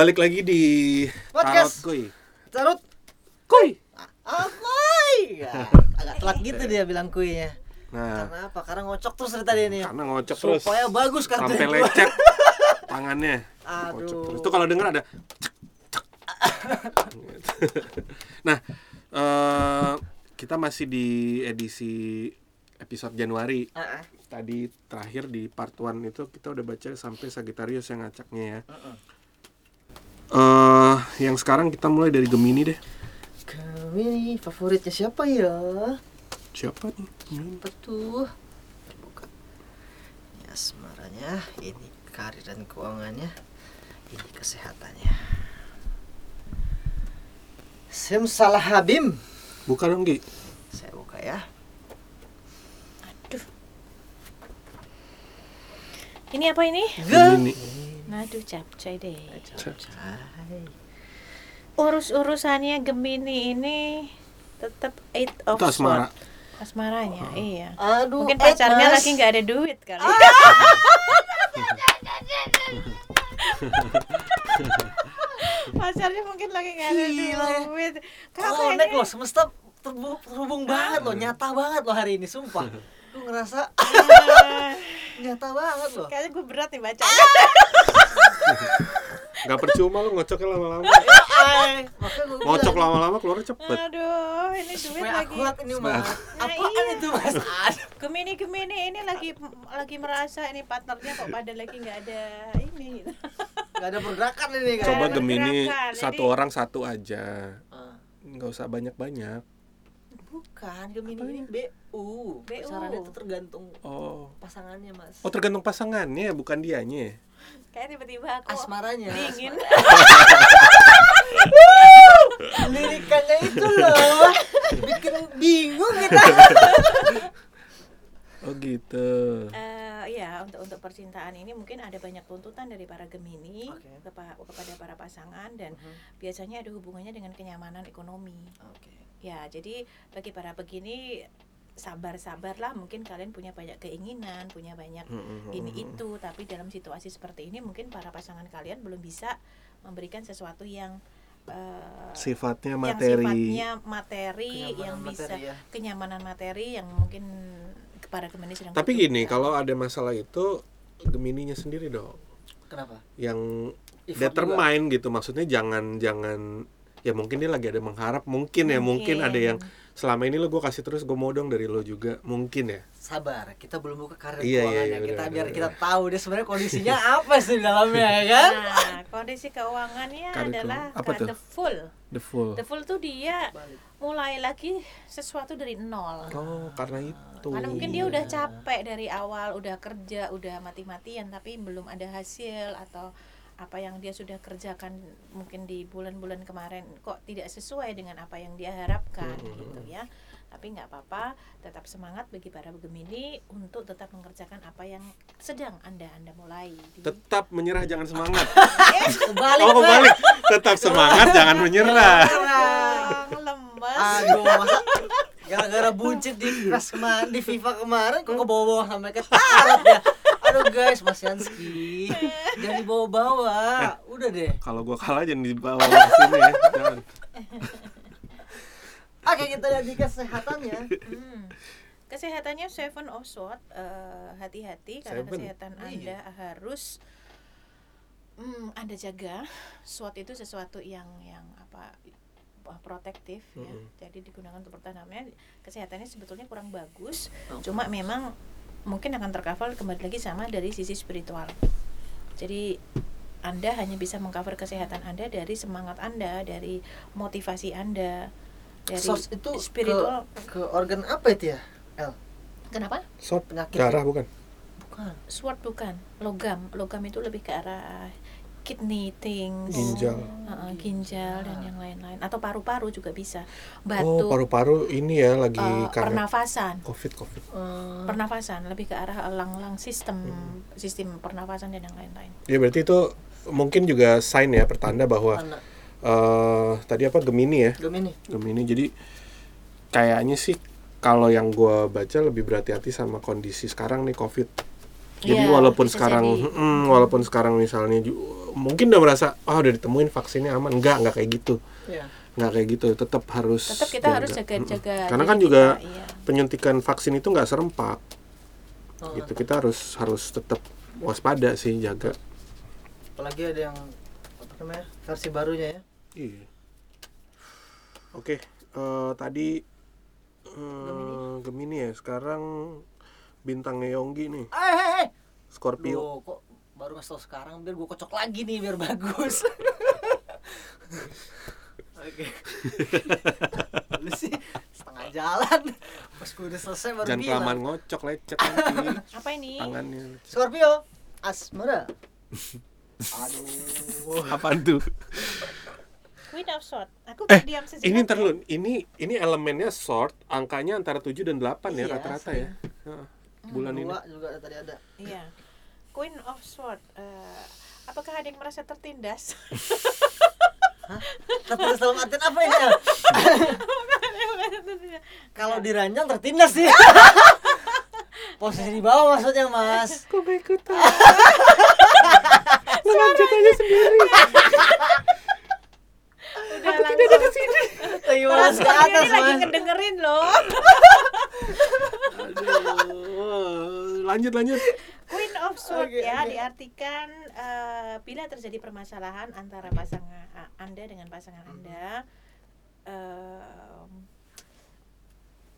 Balik lagi di Podcast. Tarot Kuy. Tarut Kuy. Amoy ya, Agak telat gitu dia bilang kuinya Nah, Karena apa? Karena ngocok terus dari tadi nih karena ngocok terus Supaya bagus kartu sampai lecet tangannya. Aduh. Ngocok terus. Itu kalau denger ada cek, cek. Nah, eh kita masih di edisi episode Januari. Ah, ah. Tadi terakhir di part 1 itu kita udah baca sampai Sagittarius yang ngacaknya ya. Heeh. Eh, yang sekarang kita mulai dari Gemini deh. Kami favoritnya siapa ya? Siapa nih? Siapa tuh? Terbuka Ini asmaranya Ini karir dan keuangannya Ini kesehatannya Simsalabim Buka dong, Gi. Saya buka ya Aduh. Ini apa ini? Gemini. Aduh, capcay deh. Cai. Urus-urusannya Gemini ini tetap eight of Itu asmara. Swords. Asmaranya, iya. Aduh Mungkin pacarnya Mas. lagi nggak ada duit kali. pacarnya mungkin lagi nggak ada Gila ya. duit. Oh, kayaknya- nek loh, semesta terhubung, banget loh, nyata banget loh hari ini, sumpah. Gue ngerasa Ah, nyata banget loh. Kayaknya gue berat nih baca. Gak percuma lu ngocoknya lama-lama. Ngocok lama-lama keluarnya cepet. Aduh, ini duit Supaya lagi. akurat ini mas. Nah, Apaan iya. itu mas? Aduh. Gemini Gemini ini lagi lagi merasa ini partnernya kok pada lagi nggak ada ini. Gak ada pergerakan ini kan. Coba Gemini satu orang satu aja. Ah, Nggak usah banyak-banyak. Bukan, Gemini ini BU. BU. Pasarannya itu tergantung Oh. pasangannya mas. Oh tergantung pasangannya bukan dianya. Kayak tiba-tiba aku Asmaranya. dingin. Lirikannya itu loh. Bikin bingung kita. Oh gitu. Eh, ya untuk untuk percintaan ini mungkin ada banyak tuntutan dari para Gemini Oke. kepa- kepada para pasangan dan Mhm. biasanya ada hubungannya dengan kenyamanan ekonomi. Oke. Ya jadi bagi para begini sabar-sabarlah mungkin kalian punya banyak keinginan, punya banyak Mm-mm. ini itu tapi dalam situasi seperti ini mungkin para pasangan kalian belum bisa memberikan sesuatu yang eh, Sifatnya yang materi. sifatnya materi Kenyamanan yang bisa materi ya. kenyamanan materi yang mungkin para Gemini sedang Tapi gini, kalau ada masalah itu Gemininya sendiri dong Kenapa? yang Effort determine gitu. Maksudnya jangan jangan ya mungkin dia lagi ada mengharap mungkin ya mungkin ada yang selama ini lo gue kasih terus gue mau dong dari lo juga mungkin ya Sabar, kita belum buka karir Iya, iya, keuangannya. iya, kita udah, biar udah, kita udah. tahu dia sebenarnya kondisinya apa sih di dalamnya ya kan? Nah, kondisi keuangannya Karir adalah. Apa ka- tuh? the full. the full. The full tuh dia Balik. mulai lagi sesuatu dari nol. Oh karena itu. Karena mungkin dia udah Iya. capek dari awal, udah kerja, udah mati-matian tapi belum ada hasil atau apa yang dia sudah kerjakan mungkin di bulan-bulan kemarin kok tidak sesuai dengan apa yang dia harapkan Mm-mm. gitu ya. Tapi nggak apa-apa, tetap semangat bagi para Gemini untuk tetap mengerjakan apa yang sedang Anda Anda mulai. di- Tetap menyerah jangan semangat. Kebalik. Oh kebalik. Tetap semangat jangan menyerah. Aduh, masa gara-gara buncit di kelas kemarin di FIFA kemarin kok ke bawah-bawah sampai ke tarot ya. Aduh guys, Mas Yansky, jangan dibawa-bawa. Udah deh. Kalau gua kalah jangan dibawa ke sini ya. Jangan. Oke, kita lihat di kesehatannya. Hmm. Kesehatannya Seven of Swords, eh, hati-hati karena Seven? kesehatan Iya. Anda harus hmm, Anda jaga. Sword itu sesuatu yang yang apa eh, protektif ya. Mm-mm. Jadi digunakan untuk pertahanannya kesehatannya sebetulnya kurang bagus. Cuma memang mungkin akan tercover kembali lagi sama dari sisi spiritual. Jadi anda hanya bisa mengcover kesehatan Anda dari semangat Anda, dari motivasi Anda, dari Source itu spiritual. ke, ke organ apa itu ya? El, Kenapa? Sop penyakit. darah bukan? Bukan. Sword bukan, logam. Logam itu lebih ke arah kidney things, Ginjal. uh-uh, ginjal dan yang lain-lain. Atau paru-paru juga bisa. Oh, Batu, paru-paru ini ya lagi uh, karena pernafasan. covid covid. Eh, Pernafasan lebih ke arah elang-elang sistem sistem pernafasan dan yang lain-lain. Ya berarti itu mungkin juga sign ya pertanda bahwa anak eh tadi apa Gemini ya Gemini. Gemini jadi kayaknya sih kalau yang gua baca lebih berhati-hati sama kondisi sekarang nih covid Jadi Iya, walaupun sekarang jadi. mm, walaupun sekarang misalnya mungkin udah merasa oh udah ditemuin vaksinnya aman. Enggak, enggak kayak gitu. Iya. Enggak kayak gitu. Tetap harus tetap kita harus jaga-jaga Mm-mm. Karena diri kan kita, juga iya. penyuntikan vaksin itu nggak serempak. Oh, Gitu. Kita harus harus tetap waspada sih, jaga. apalagi ada yang apa namanya versi barunya ya Iya. Oke, eh, tadi eh, Gemini ya. Sekarang bintangnya Yonggi nih, eh eh eh Scorpio. Loh, kok baru ngasih tau sekarang biar gue kocok lagi nih biar bagus oke lu sih setengah jalan pas gue udah selesai baru Jangan bilang kelamaan ngocok lecet nanti apa ini tangannya. Scorpio asmara aduh Apaan tuh? Queen of Sword aku Eh, diam sejenak Ini ya. ntar dulu, ini ini elemennya short, angkanya antara 7 dan 8 ya Iya, rata-rata ya. Heeh. Bulan ini. dua juga tadi ada. Iya. Queen of Sword eh, apakah ada yang merasa tertindas? Terus dalam artian apa ini? Ya kalau diranjang tertindas sih. Posisi di bawah maksudnya mas. Kok gak ikutan? Lo lanjut aja sendiri. udah langsung. lagi Orang malas ke Scorpio atas ini lagi mas. ngedengerin loh. Aduh. Lanjut lanjut. Queen of Sword Oke, ya oke. diartikan eh, bila terjadi permasalahan antara pasangan a- Anda dengan pasangan Anda em,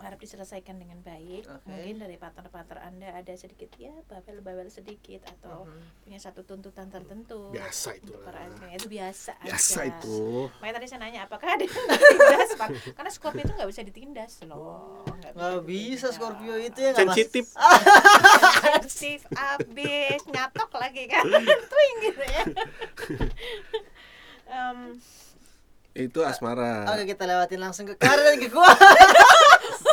harap diselesaikan dengan baik. Oke. Mungkin dari partner-partner Anda ada sedikit ya babel-babel sedikit atau punya satu tuntutan tertentu. Biasa itu itu biasa Biasa aja. itu. Makanya tadi saya nanya apakah ada yang ditindas Pak? Karena Scorpio itu nggak bisa ditindas loh. nggak bisa ditindas. Scorpio itu ya nggak Sensitif. sensitif abis nyatok lagi kan twing gitu ya Em, Itu asmara. Oke kita lewatin langsung ke Karin dan ke gua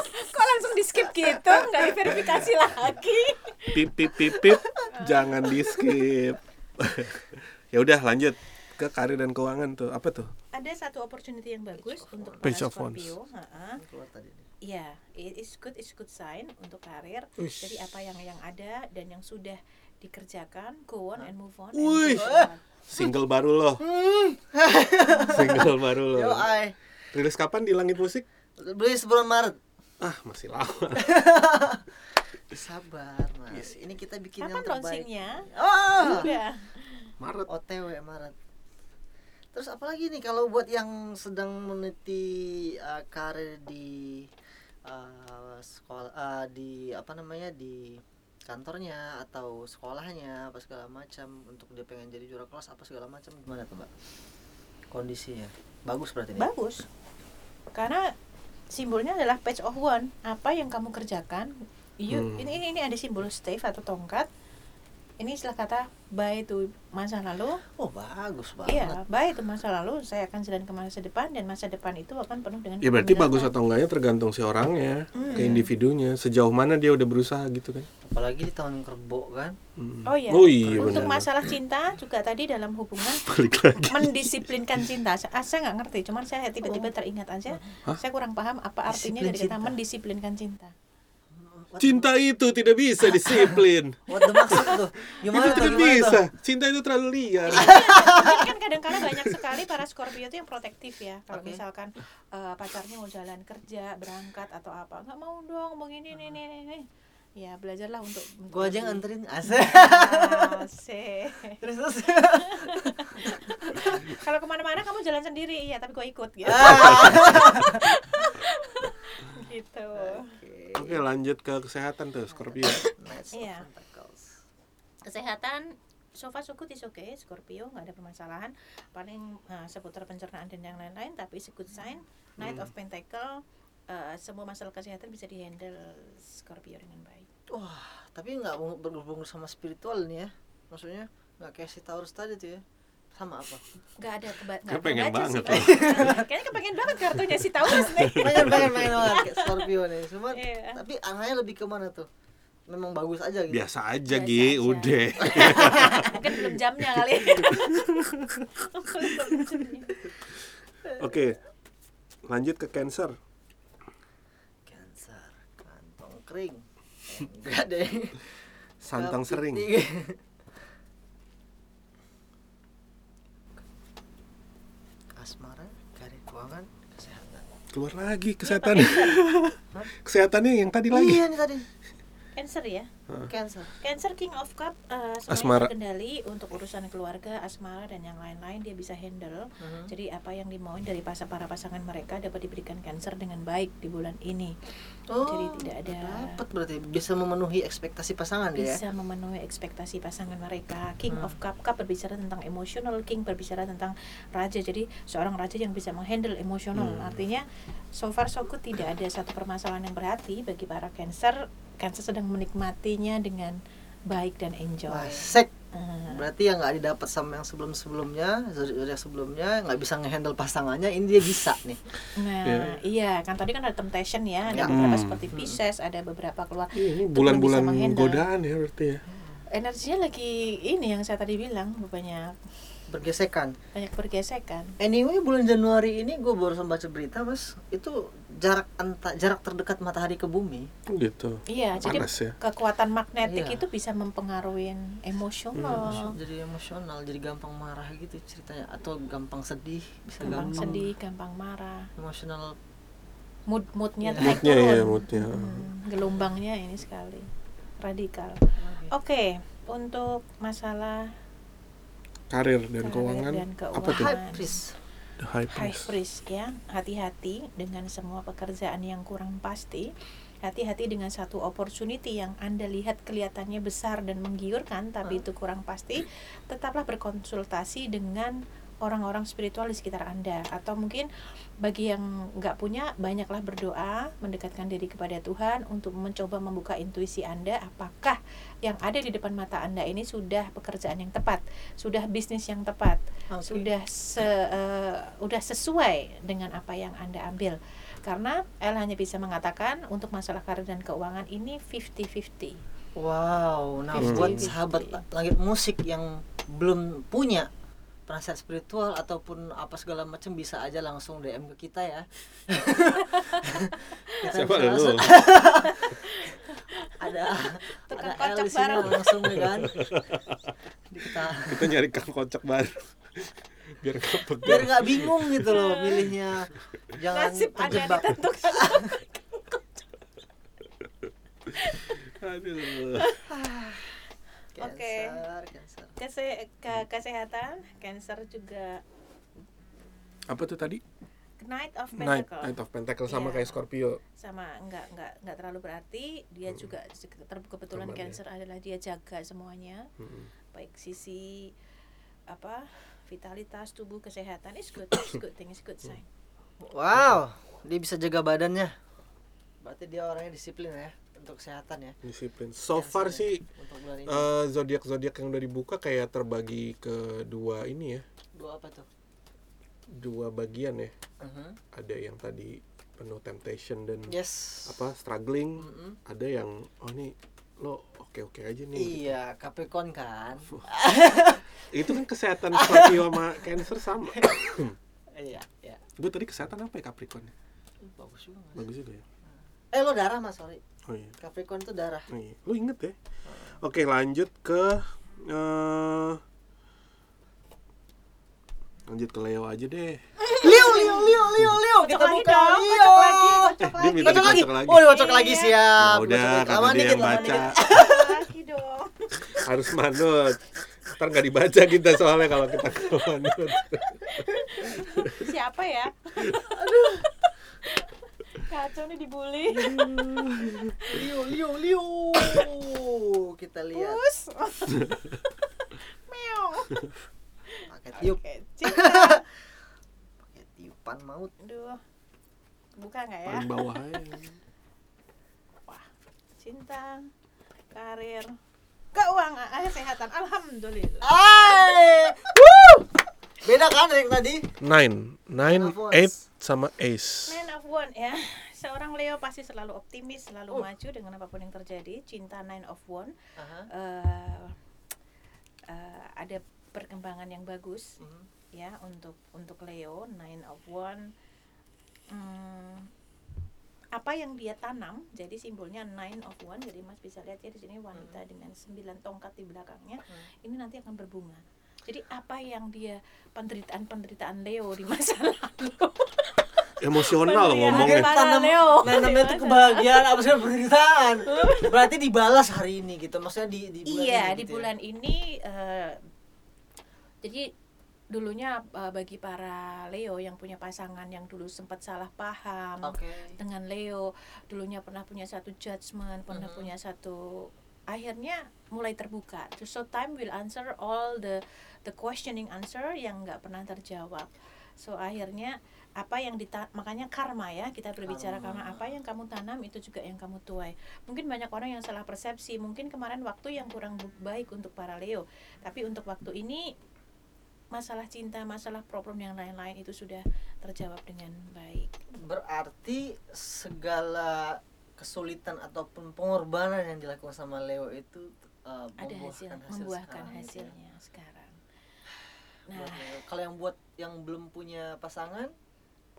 skip gitu nggak diverifikasi lagi Pip pip pip pip. Jangan di skip. ya udah lanjut ke karir dan keuangan tuh. Apa tuh? ada satu opportunity yang bagus untuk para Page of. Scorpio ha-ha. Keluar tadi nih. Iya, it is good, is good sign untuk karir. Uish. Jadi apa yang yang ada dan yang sudah dikerjakan, go on and move on. Wih. And go on. Single baru loh. Single baru loh. Yo ay Rilis kapan di Langit Musik? Beli sebelum Maret Ah, masih lama. Sabar mas Ini kita bikin Kapan yang terbaik launchingnya? Oh Udah. Maret. OTW Maret Terus apalagi nih kalau buat yang sedang meniti uh, karir di uh, sekolah uh, di apa namanya di kantornya atau sekolahnya apa segala macam untuk dia pengen jadi juara kelas apa segala macam gimana tuh mbak kondisinya bagus berarti nih Bagus. Karena simbolnya adalah page of one. Apa yang kamu kerjakan, you, Hmm. ini, ini ini ada simbol stave atau tongkat. Ini istilah kata bye to masa lalu. oh bagus banget Iya, bye to masa lalu. Saya akan jalan ke masa depan dan masa depan itu akan penuh dengan Ya berarti bagus atau enggaknya tergantung si orangnya, Hmm. ke individunya, sejauh mana dia udah berusaha gitu kan. apalagi di tahun kerbau kan Hmm. Oh iya. Oh iya Untuk benar. masalah cinta juga tadi dalam hubungan Balik lagi. mendisiplinkan cinta. Ah, Saya nggak ngerti, cuman saya tiba-tiba teringat aja. Hah? Saya kurang paham apa artinya Disiplin dari kata cinta. mendisiplinkan cinta. Cinta itu tidak bisa disiplin. what the maksud tuh itu gimana tuh tidak gimana bisa. tuh Cinta itu terlalu liar. Mungkin kan kadang-kadang banyak sekali para Scorpio itu yang protektif ya. Kalau misalkan eh, pacarnya mau jalan kerja, berangkat atau apa, nggak mau dong begini nih nih nih. Ya belajarlah untuk. gua aja nganterin asik Asik. terus terus Kalau ke mana-mana kamu jalan sendiri, iya tapi gue ikut gitu. gitu. Oke, lanjut ke kesehatan tuh Scorpio. Iya. Pentacles. Kesehatan so far so good is okay Scorpio nggak ada permasalahan paling eh, seputar pencernaan dan yang lain-lain tapi it's a good sign Knight Hmm. of Pentacle eh, semua masalah kesehatan bisa dihandle Scorpio dengan baik wah tapi nggak ber- berhubung sama spiritual nih ya maksudnya nggak kayak si Taurus tadi tuh ya sama apa nggak ada keba nggak Kayak pengen banget sih kayaknya kepengen banget kartunya si Taurus nih pengen pengen pengen banget kayak Scorpio nih cuma Iya. tapi arahnya lebih ke mana tuh memang bagus aja gitu Biasa aja, Biasa Gi, aja. udah. mungkin belum jamnya kali Oke. Lanjut ke Cancer. Cancer kantong kering Eh, enggak deh Santang sering. Asmara, karir keuangan, kesehatan. Keluar lagi kesehatan. Kesehatannya yang tadi lagi. Iya nih tadi. Cancer ya. Cancer. Cancer King of Cup uh, Asmara. semuanya terkendali untuk urusan keluarga, asmara dan yang lain-lain dia bisa handle. Mhm. Jadi apa yang dimauin dari pas para pasangan mereka dapat diberikan Cancer dengan baik di bulan ini. Oh, Jadi tidak ada dapat berarti bisa memenuhi ekspektasi pasangan dia. ya? bisa memenuhi ekspektasi pasangan mereka. King Hmm. of Cup, Cup berbicara tentang emosional, King berbicara tentang raja. Jadi seorang raja yang bisa menghandle emosional. Hmm. Artinya so far so good tidak ada satu permasalahan yang berarti bagi para Cancer. Cancer sedang menikmatinya dengan baik dan enjoy. Sek. Eh, Berarti yang nggak didapat sama yang sebelum-sebelumnya, zodiak sebelumnya nggak bisa ngehandle pasangannya, ini dia bisa nih. Nah, Ya. iya kan tadi kan ada temptation ya, ada Ya. beberapa Hmm. seperti Pisces, ada beberapa keluar. Iya, bulan-bulan godaan ya berarti ya. Energinya lagi ini yang saya tadi bilang banyak Bergesekan. banyak pergesekan. Anyway, bulan Januari ini gue baru baca berita, mas, itu jarak anta, jarak terdekat matahari ke bumi. Gitu. Iya, jadi Panas ya. kekuatan magnetik Iya. itu bisa mempengaruhi emosional, Jadi emosional, jadi gampang marah gitu ceritanya, atau gampang sedih, bisa gampang gampang, sedih, gampang marah, emosional. mood moodnya Iya. naik Moodnya turun. ya, moodnya. Hmm, gelombangnya ini sekali radikal. Oke, untuk masalah Karir dan Karir keuangan. dan Apa tuh? keuangan. High priest. The high high priest. priest ya hati-hati dengan semua pekerjaan yang kurang pasti hati-hati dengan satu opportunity yang anda lihat kelihatannya besar dan menggiurkan tapi Hmm. itu kurang pasti tetaplah berkonsultasi dengan orang-orang spiritual di sekitar anda atau mungkin bagi yang nggak punya banyaklah berdoa mendekatkan diri kepada Tuhan untuk mencoba membuka intuisi anda apakah yang ada di depan mata anda ini sudah pekerjaan yang tepat sudah bisnis yang tepat Oke. sudah se eh, udah sesuai dengan apa yang Anda ambil. Karena El hanya bisa mengatakan untuk masalah karir dan keuangan ini 50-50. Wow, nah buat 50-50. sahabat langit musik yang belum punya penasihat spiritual ataupun apa segala macam bisa aja langsung DM ke kita ya. Kita Siapa bisa lu? langsung- ada Tukang ada kocok L di sini baru. langsung ya kan. Kita Kita nyari kang kocak baru. Biar biar pegang. nggak bingung gitu loh milihnya. Jangan Nasib terjebak. ditentukan. Aduh. Oke. Cancer, cancer. Kese- ke- kesehatan, cancer juga Apa tuh tadi? Knight of Pentacle. Night of Pentacle sama Iya. kayak Scorpio. sama enggak enggak enggak terlalu berarti dia juga ter- kebetulan Teman ya. cancer adalah dia jaga semuanya Mm-mm. baik sisi apa vitalitas tubuh kesehatan is good is good thing is good sign Wow, dia bisa jaga badannya. Berarti dia orangnya disiplin ya untuk kesehatan ya. Disiplin. So far ya, sih ini. eh, zodiak zodiak yang udah dibuka kayak terbagi ke dua ini ya, Dua apa tuh? dua bagian ya. Mhm. Ada yang tadi penuh temptation dan Yes. apa struggling. Mm-mm. Ada yang oh nih lo oke oke aja nih. Iya, Capricorn kan. Itu kan kesehatan Scorpio sama Cancer sama. Iya, iya. Gue tadi kesehatan apa ya Capricorn? Bagus juga. Bagus juga ya. Eh lo darah Mas, sorry. Oh iya. Capricorn itu darah. Oh iya. Lu inget ya? Oke lanjut ke eh lanjut ke Leo aja deh. Leo, Leo, Leo, Leo, Leo. Kocok Kita lagi buka dong, Leo. kocok lagi, kocok Eh, dia lagi. minta Kocok lagi. dikocok lagi. Oh, dikocok lagi Iya. siap. Ya udah, lagi. karena Lama dia yang baca. lagi dong Harus manut. Ntar nggak dibaca kita soalnya kalau kita nggak manut. siapa ya aduh kacau nih dibully Leo, Leo, Leo. Kita lihat. Pus. meow Pakai tiup, pakai tiupan maut. aduh buka nggak ya Paling bawah aja. wah cinta karir keuangan kesehatan alhamdulillah. Woo! Beda kan dari yang tadi? Nine, nine, eight, sama ace. Nine of One ya seorang Leo pasti selalu optimis selalu Oh. maju dengan apa pun yang terjadi cinta Nine of One Aha. eh eh, ada perkembangan yang bagus Mhm. ya untuk untuk Leo Nine of One Hmm, apa yang dia tanam jadi simbolnya nine of one jadi mas bisa lihat ya di sini wanita dengan sembilan tongkat di belakangnya Hmm. ini nanti akan berbunga jadi apa yang dia penderitaan penderitaan Leo di masa lalu Emosional ngomongnya. Tanam, Leo. nanam itu kebahagiaan apa sih penderitaan berarti dibalas hari ini gitu maksudnya di, di bulan iya ini di gitu ya. bulan ini eh, jadi dulunya eh, bagi para Leo yang punya pasangan yang dulu sempat salah paham oke dengan Leo dulunya pernah punya satu judgment pernah Mhm. punya satu akhirnya mulai terbuka. So time will answer all the the questioning answer yang nggak pernah terjawab. So akhirnya apa yang dita makanya karma ya kita berbicara Karma. karma. Apa yang kamu tanam itu juga yang kamu tuai. Mungkin banyak orang yang salah persepsi. Mungkin kemarin waktu yang kurang baik untuk para Leo. Tapi untuk waktu ini masalah cinta masalah problem yang lain-lain itu sudah terjawab dengan baik. Berarti segala kesulitan ataupun pengorbanan yang dilakukan sama Leo itu uh, ada hasil membuahkan membuahkan sekarang gitu ya. hasilnya sekarang. Nah. Kalau yang buat yang belum punya pasangan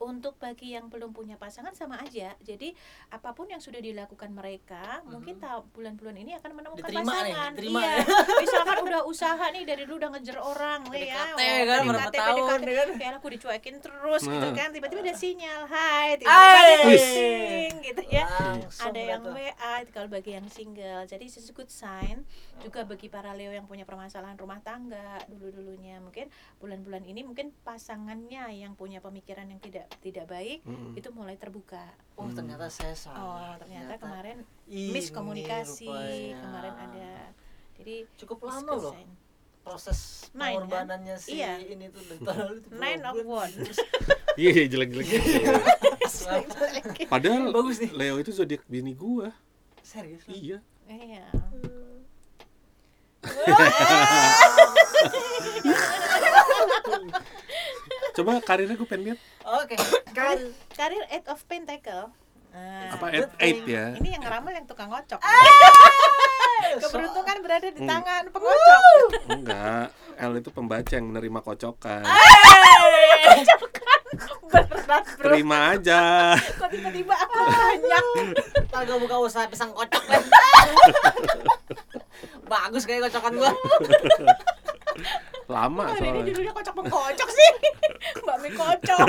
untuk bagi yang belum punya pasangan sama aja jadi apa pun yang sudah dilakukan mereka mungkin Mhm. tahu bulan-bulan ini akan menemukan Diterima nih, pasangan diterima iya ya. misalkan udah usaha nih dari dulu udah ngejar orang nih ya kan, berapa tahun, ya kan? kayak aku dicuekin terus gitu Nah. kan tiba-tiba ada sinyal hai tiba-tiba ada pusing gitu ya Langsung ada yang. WA kalau bagi yang single jadi it's a good sign juga bagi para Leo yang punya permasalahan rumah tangga dulu dulunya mungkin bulan-bulan ini mungkin pasangannya yang punya pemikiran yang tidak tidak baik Mm-mm. itu mulai terbuka oh ternyata saya salah oh ternyata kemarin ini miskomunikasi rupanya. kemarin ada jadi cukup lama loh proses Nine, kan? pengorbanannya si Iya. ini tuh itu nine of one. Iya, iya, jelek-jelek. Padahal Bagus nih. Leo itu zodiak bini gua. serius loh? Iya. iya Coba karirnya gue pengen lihat. oke kan karir eight of pentacle Nah, Apa eight, eight ya? ini yang ngeramal yang tukang ngocok So- keberuntungan berada di Hmm. tangan pengocok Enggak. L itu pembaca yang menerima kocokan. berat bro Terima aja. kok tiba-tiba aku banyak Kagak buka usaha pisang kocok. Bagus kayak kocokan gua. Lama oh, ini soalnya. judulnya kocok mengkocok sih? Mbak mie kocok.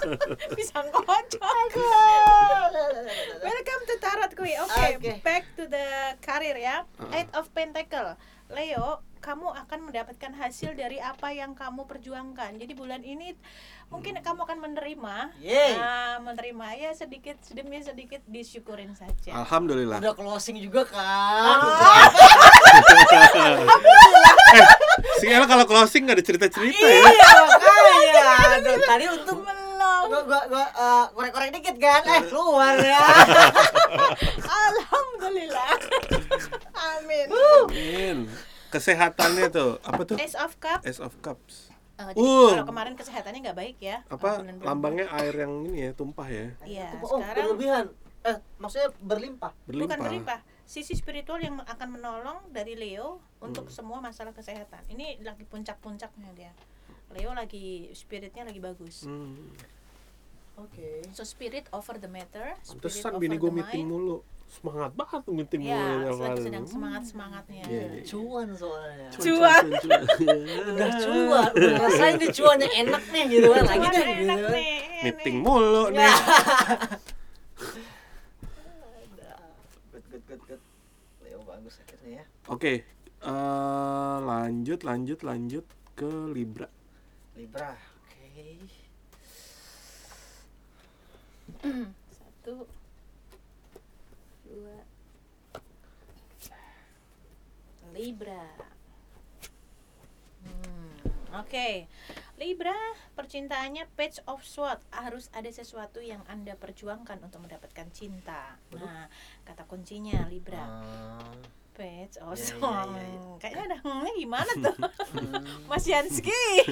Pisang kocok welcome to tarot kui oke Oke. back to the career ya. Eight of pentacle. Leo kamu akan mendapatkan hasil dari apa yang kamu perjuangkan. Jadi bulan ini mungkin kamu akan menerima Yeay. Nah, menerima ya sedikit demi sedikit disyukurin saja. Alhamdulillah. Udah closing juga kan. Si El kalau closing nggak ada cerita-cerita ya. Iya makanya. Aduh, tadi untung belum gua gua gua eh, korek-korek dikit kan. Eh keluar ya. alhamdulillah amin Amin. Kesehatannya tuh apa tuh? Ace of Cup Ace of Cups. Eh, jadi Uh. kalau kemarin kesehatannya nggak baik ya Apa lambangnya air yang ini ya tumpah ya? Iya, oh, sekarang berlebihan. Eh, maksudnya berlimpah. bukan Berlimpah. Sisi spiritual yang akan menolong dari Leo untuk Hmm. semua masalah kesehatan ini lagi puncak-puncaknya dia Leo lagi spiritnya lagi bagus Hmm. Oke. so spirit over the matter Pantesan bini gue meeting mulu. Semangat banget tuh meeting ya mulu. hari. sedang semangat semangatnya Iya, iya. Cuan soalnya. Cuan, Cuan. cuan, cuan, cuan. Udah cuan, udah ngerasain nih cuannya enak nih gitu kan. Lagi gitu enak kan. nih, meeting nih. mulu Ya. nih. Good, good, good, good. Leo bagus akhirnya ya. Oke, eh, lanjut, lanjut, lanjut ke Libra. Libra. Oke. satu dua Libra Hmm, Oke, Libra percintaannya Page of Swords harus ada sesuatu yang anda perjuangkan untuk mendapatkan cinta. Nah, kata kuncinya Libra Ah, Page of Iya, iya, Swords. iya, iya. Kayaknya ada gimana tuh. Mas Yansky?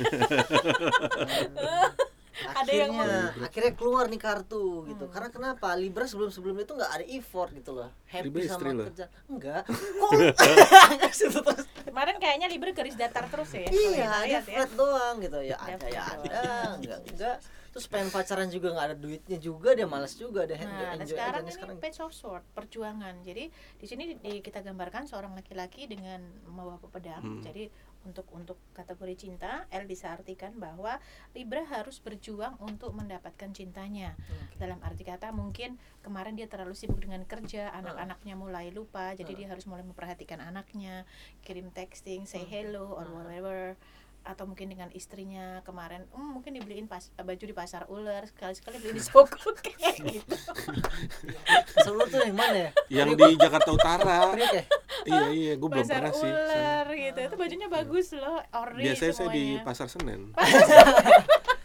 Ada yang akhirnya akhirnya keluar nih kartu gitu. Hmm. karena kenapa? Libra sebelum sebelum itu nggak ada effort gitu loh. Happy Libra sama kerja. Enggak. Kok? Terus. Kemarin kayaknya Libra garis datar terus ya. iya ada lihat ya. flat doang gitu. Ya Ada ya ada. enggak enggak. Terus pengen pacaran juga nggak ada duitnya juga dia malas juga dia Nah, dan enjoy sekarang ini sekarang. page of sword, perjuangan. Jadi di sini di- kita gambarkan seorang laki-laki dengan membawa pedang. Hmm. Jadi untuk untuk kategori cinta, L bisa artikan bahwa Libra harus berjuang untuk mendapatkan cintanya. Oke. Dalam arti kata mungkin kemarin dia terlalu sibuk dengan kerja, anak-anaknya mulai lupa, jadi Hmm. dia harus mulai memperhatikan anaknya, kirim texting, say Hmm. hello or whatever atau mungkin dengan istrinya kemarin hmm, mungkin dibeliin pas baju di pasar ular sekali sekali beli di Soko kayak gitu. Solo tuh yang mana ya? Yang di Jakarta Utara. Priok ya iya iya gue belum pasar pernah sih ular gitu. Itu bajunya bagus loh ori biasanya saya di semuanya. Pasar Senen.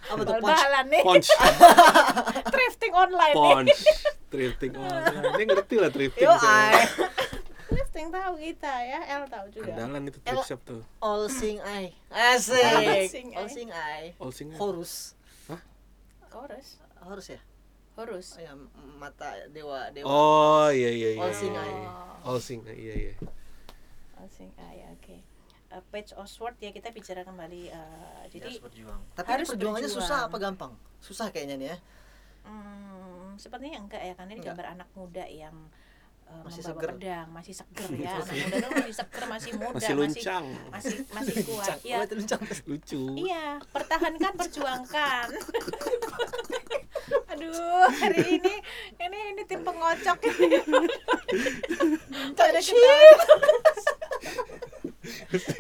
Apa tuh punch nih. Ponch. Thrifting online nih. Ponch. Thrifting online. Dia ngerti lah thrifting yo saya. I thrifting tahu kita ya El tahu juga. Andalan itu thrift shop tuh. All sing I asik. All sing I. all sing I all sing Horus. Horus? Horus ya? Horus. Oh, ya mata dewa dewa. Oh iya iya iya. All sing eye. iya. all sing eye, iya iya. All sing eye oke. Uh, page of sword ya kita bicara kembali uh, jadi harus berjuang tapi harus ini perjuangannya berjuang. susah apa gampang? Susah kayaknya nih ya. Hmm, sepertinya enggak ya karena ini Enggak. gambar anak muda yang uh, Masih membawa seger. pedang, masih seger ya. anak muda tuh masih seger, masih muda, masih luncang masih masih kuat. Luncang. Ya, luncang. lucu iya, pertahankan, perjuangkan. Aduh, hari ini ini ini tim pengocok ini. Ada kita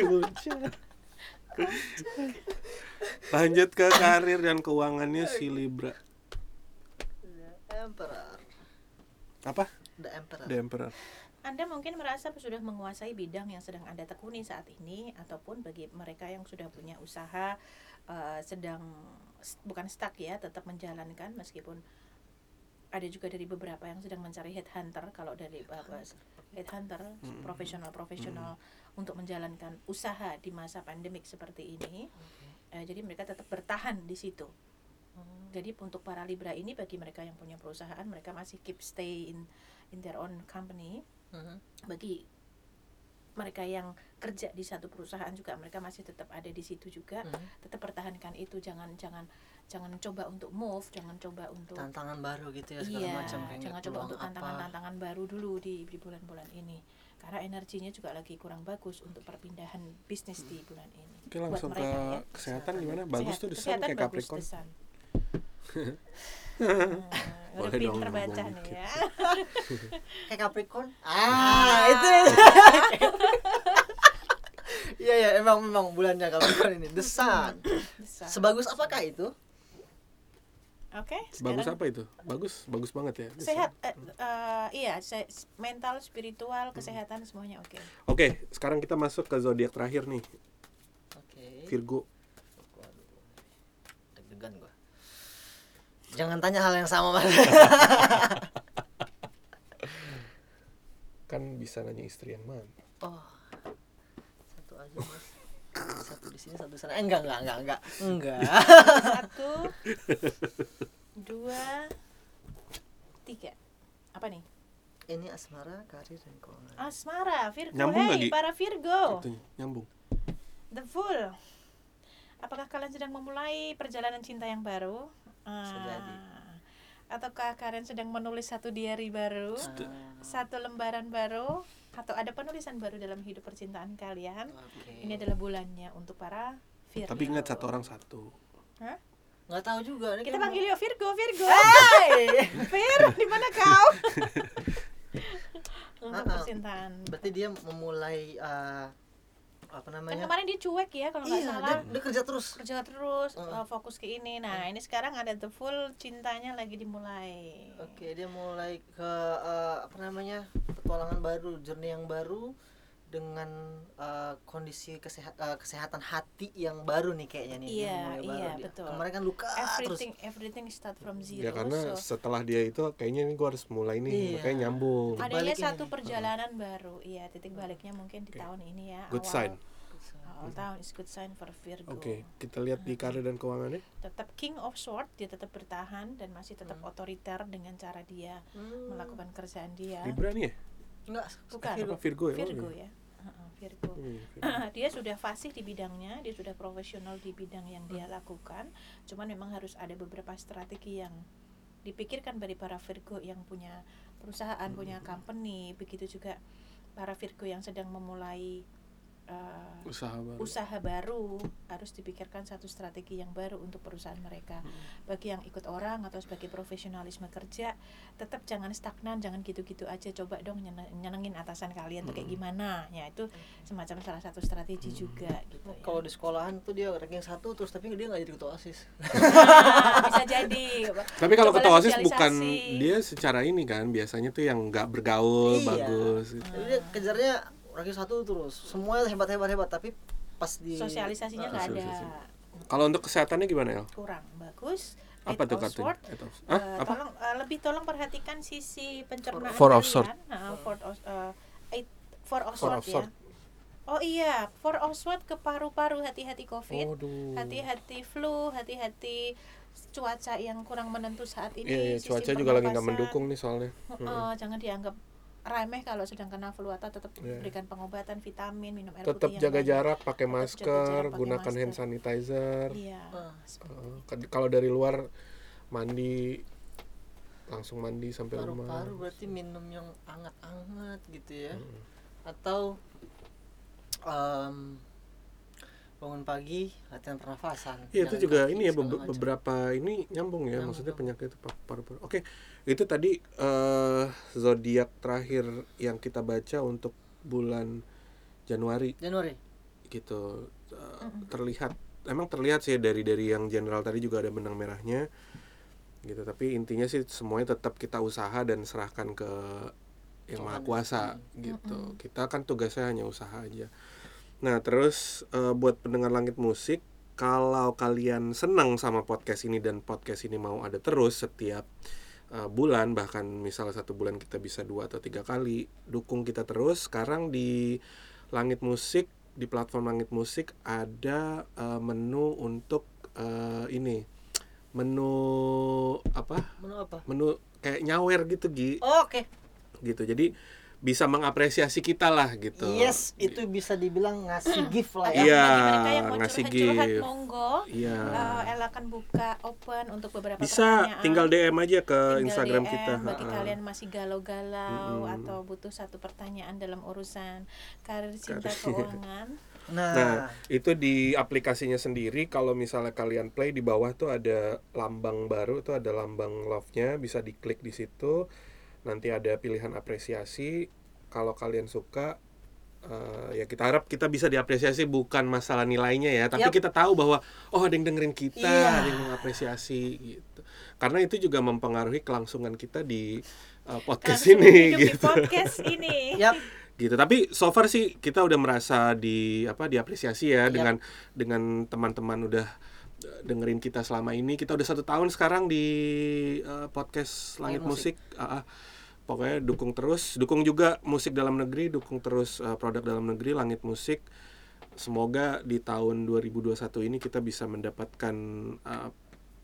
luncang lanjut ke karir dan keuangannya si Libra Emperor apa The Emperor. The Emperor. Anda mungkin merasa sudah menguasai bidang yang sedang Anda tekuni saat ini ataupun bagi mereka yang sudah punya usaha eh, sedang bukan stuck ya, tetap menjalankan meskipun ada juga dari beberapa yang sedang mencari headhunter kalau dari uh, headhunter profesional-profesional untuk menjalankan usaha di masa pandemik seperti ini. Eh, jadi mereka tetap bertahan di situ. Jadi untuk para Libra ini bagi mereka yang punya perusahaan mereka masih keep stay in in their own company Mhm. bagi mereka yang kerja di satu perusahaan juga mereka masih tetap ada di situ juga Mhm. tetap pertahankan itu jangan jangan jangan coba untuk move jangan coba untuk tantangan baru gitu ya segala iya macam jangan coba untuk apa. tantangan-tantangan baru dulu di di bulan-bulan ini karena energinya juga lagi kurang bagus untuk perpindahan bisnis di bulan ini Oke langsung ke mereka ya. kesehatan gimana? Bagus Sehat- tuh desain kesehatan kayak bagus, Capricorn. desan. Hmm, udah Boleh dong pinter baca nih dikit. ya. Kayak Capricorn. Ah. Itu. Iya ya emang memang bulannya Capricorn ini. The sun. Desan. sebagus apakah itu? Oke Bagus sekarang- apa itu? Bagus, bagus banget ya. sehat eh, eh, iya se- mental spiritual kesehatan semuanya oke. Oke, sekarang kita masuk ke zodiak terakhir nih, oke. Virgo. Jangan tanya hal yang sama mas. Kan bisa nanya istri yang mana? oh. Satu aja mas. Satu di sini satu di sana. Eh, enggak enggak enggak enggak. Enggak. Satu dua tiga. Apa nih? Ini asmara karir dan keuangan. Asmara Virgo. Nyambung hey lagi? para Virgo. Itu nyambung. the full apakah kalian sedang memulai perjalanan cinta yang baru Bisa jadi. Ah, ataukah kalian sedang menulis satu diary baru Ah, satu lembaran baru atau ada penulisan baru dalam hidup percintaan kalian oke. ini adalah bulannya untuk para Virgo Tapi ingat satu orang satu. Hah? nggak tahu juga ini kita kan- panggil yuk Virgo Virgo Hai! Vir di mana kau untuk Ah, ah. percintaan berarti dia memulai eh, apa kan namanya? kemarin dia cuek ya kalau nggak iya salah. dia, dia kerja terus. Kerja terus uh, fokus ke ini. Nah ini sekarang ada the full cintanya lagi dimulai. Oke dia mulai ke eh, apa namanya petualangan baru journey yang baru dengan eh, kondisi kesehat, eh, kesehatan hati yang baru nih kayaknya nih Iya, mulai baru iya, dia. betul. kemarin kan luka terus everything everything start from zero Ya karena so setelah dia itu kayaknya ini gue harus mulai nih, Iya. makanya nyambung. adanya ini satu nih. perjalanan baru iya titik baliknya mungkin di tahun ini ya Good awal, sign. awal tahun is good sign for Virgo Oke, kita lihat di karir dan keuangannya. tetap King of Sword dia tetap bertahan dan masih tetap otoriter dengan cara dia Hmm. melakukan kerjaan dia Libra nih ya? Enggak Bukan. Virgo. Ya? Oh, Virgo iya. ya Heeh, Virgo. Hmm, dia sudah fasih di bidangnya, dia sudah profesional di bidang yang dia lakukan. Cuman memang harus ada beberapa strategi yang dipikirkan dari para Virgo yang punya perusahaan, punya company, begitu juga para Virgo yang sedang memulai uh, usaha baru. usaha baru harus dipikirkan satu strategi yang baru untuk perusahaan mereka. Bagi yang ikut orang atau sebagai profesionalisme kerja, tetap jangan stagnan, jangan gitu-gitu aja. Coba dong nyene- nyenengin atasan kalian tuh kayak gimana. Ya itu semacam salah satu strategi juga gitu. ya. Kalau di sekolahan tuh dia ranking satu terus tapi dia nggak jadi ketua osis. Nah, bisa jadi. Tapi kalau ketua OSIS bukan dia secara ini kan, biasanya tuh yang nggak bergaul, Iya. bagus. Jadi dia kejarnya ranking satu terus. Semua hebat hebat hebat tapi pas di sosialisasinya nggak ada sosialisasi. Kalau untuk kesehatannya gimana ya? kurang bagus. Apa tuh Eight of- eh? Apa? tolong eh, lebih tolong perhatikan sisi pencernaan Four of. Sword. Nah, eight of of ya. Sword. Oh iya, four of sword ke paru-paru hati-hati covid, hati-hati flu, hati-hati cuaca yang kurang menentu saat ini. Iya, iya, cuaca juga lagi nggak mendukung nih soalnya. Heeh, jangan dianggap remeh kalau sedang kena flu atau tetap Iya. berikan pengobatan vitamin, minum air Tetap putih jaga banyak. jarak, pakai masker, jarak, pakai gunakan hand masker. sanitizer. Iya. Eh, kad- kalau dari luar mandi langsung mandi sampai rumah. paru-paru berarti minum yang anget-anget gitu ya. Hmm. Atau em, bangun pagi latihan pernafasan. Iya itu juga kaki, ini ya segala be- macam. beberapa ini nyambung ya Nyambung, maksudnya penyakit itu pa- paru-paru. Oke itu tadi eh zodiak terakhir yang kita baca untuk bulan Januari Januari. gitu Eh, terlihat emang terlihat sih dari dari yang general tadi juga ada benang merahnya gitu tapi intinya sih semuanya tetap kita usaha dan serahkan ke yang maha kuasa gitu kita kan tugasnya hanya usaha aja nah terus eh, buat pendengar langit musik kalau kalian senang sama podcast ini dan podcast ini mau ada terus setiap eh, bulan bahkan misalnya satu bulan kita bisa dua atau tiga kali dukung kita terus sekarang di langit musik di platform langit musik ada eh, menu untuk eh, ini menu apa Menu apa? menu kayak nyawer gitu Gi Oh, Oke. gitu jadi bisa mengapresiasi kita lah gitu Yes, itu bisa dibilang ngasih gift lah ya. Iya, Bagi mereka yang mau ngasih gift. monggo iya Eh, Ella akan buka open untuk beberapa bisa pertanyaan. tinggal DM aja ke Tinggal Instagram DM kita bagi Ha-ha. kalian masih galau-galau Mm-mm. atau butuh satu pertanyaan dalam urusan karir cinta Karir. keuangan Nah, Nah, itu di aplikasinya sendiri kalau misalnya kalian play di bawah tuh ada lambang baru tuh ada lambang love-nya bisa diklik di situ. Nanti ada pilihan apresiasi. Kalau kalian suka eh, ya kita harap kita bisa diapresiasi bukan masalah nilainya ya, tapi Yap. kita tahu bahwa oh ada yang dengerin kita, Iya. ada yang mengapresiasi gitu. Karena itu juga mempengaruhi kelangsungan kita di eh, podcast Langsung ini hidup di gitu. podcast ini yap. gitu tapi so far sih kita udah merasa di apa diapresiasi ya Yap. dengan dengan teman-teman udah eh, dengerin kita selama ini kita udah satu tahun sekarang di eh, podcast langit Langit musik, Ah, ah. Pokoknya dukung terus dukung juga musik dalam negeri dukung terus eh, produk dalam negeri langit musik semoga di tahun 2021 ini kita bisa mendapatkan eh,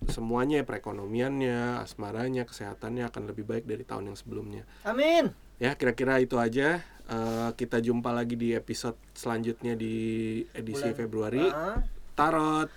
semuanya perekonomiannya asmaranya kesehatannya akan lebih baik dari tahun yang sebelumnya Amin. Ya, kira-kira itu aja. Eh, kita jumpa lagi di episode selanjutnya di edisi Bulan- Februari. Tarot.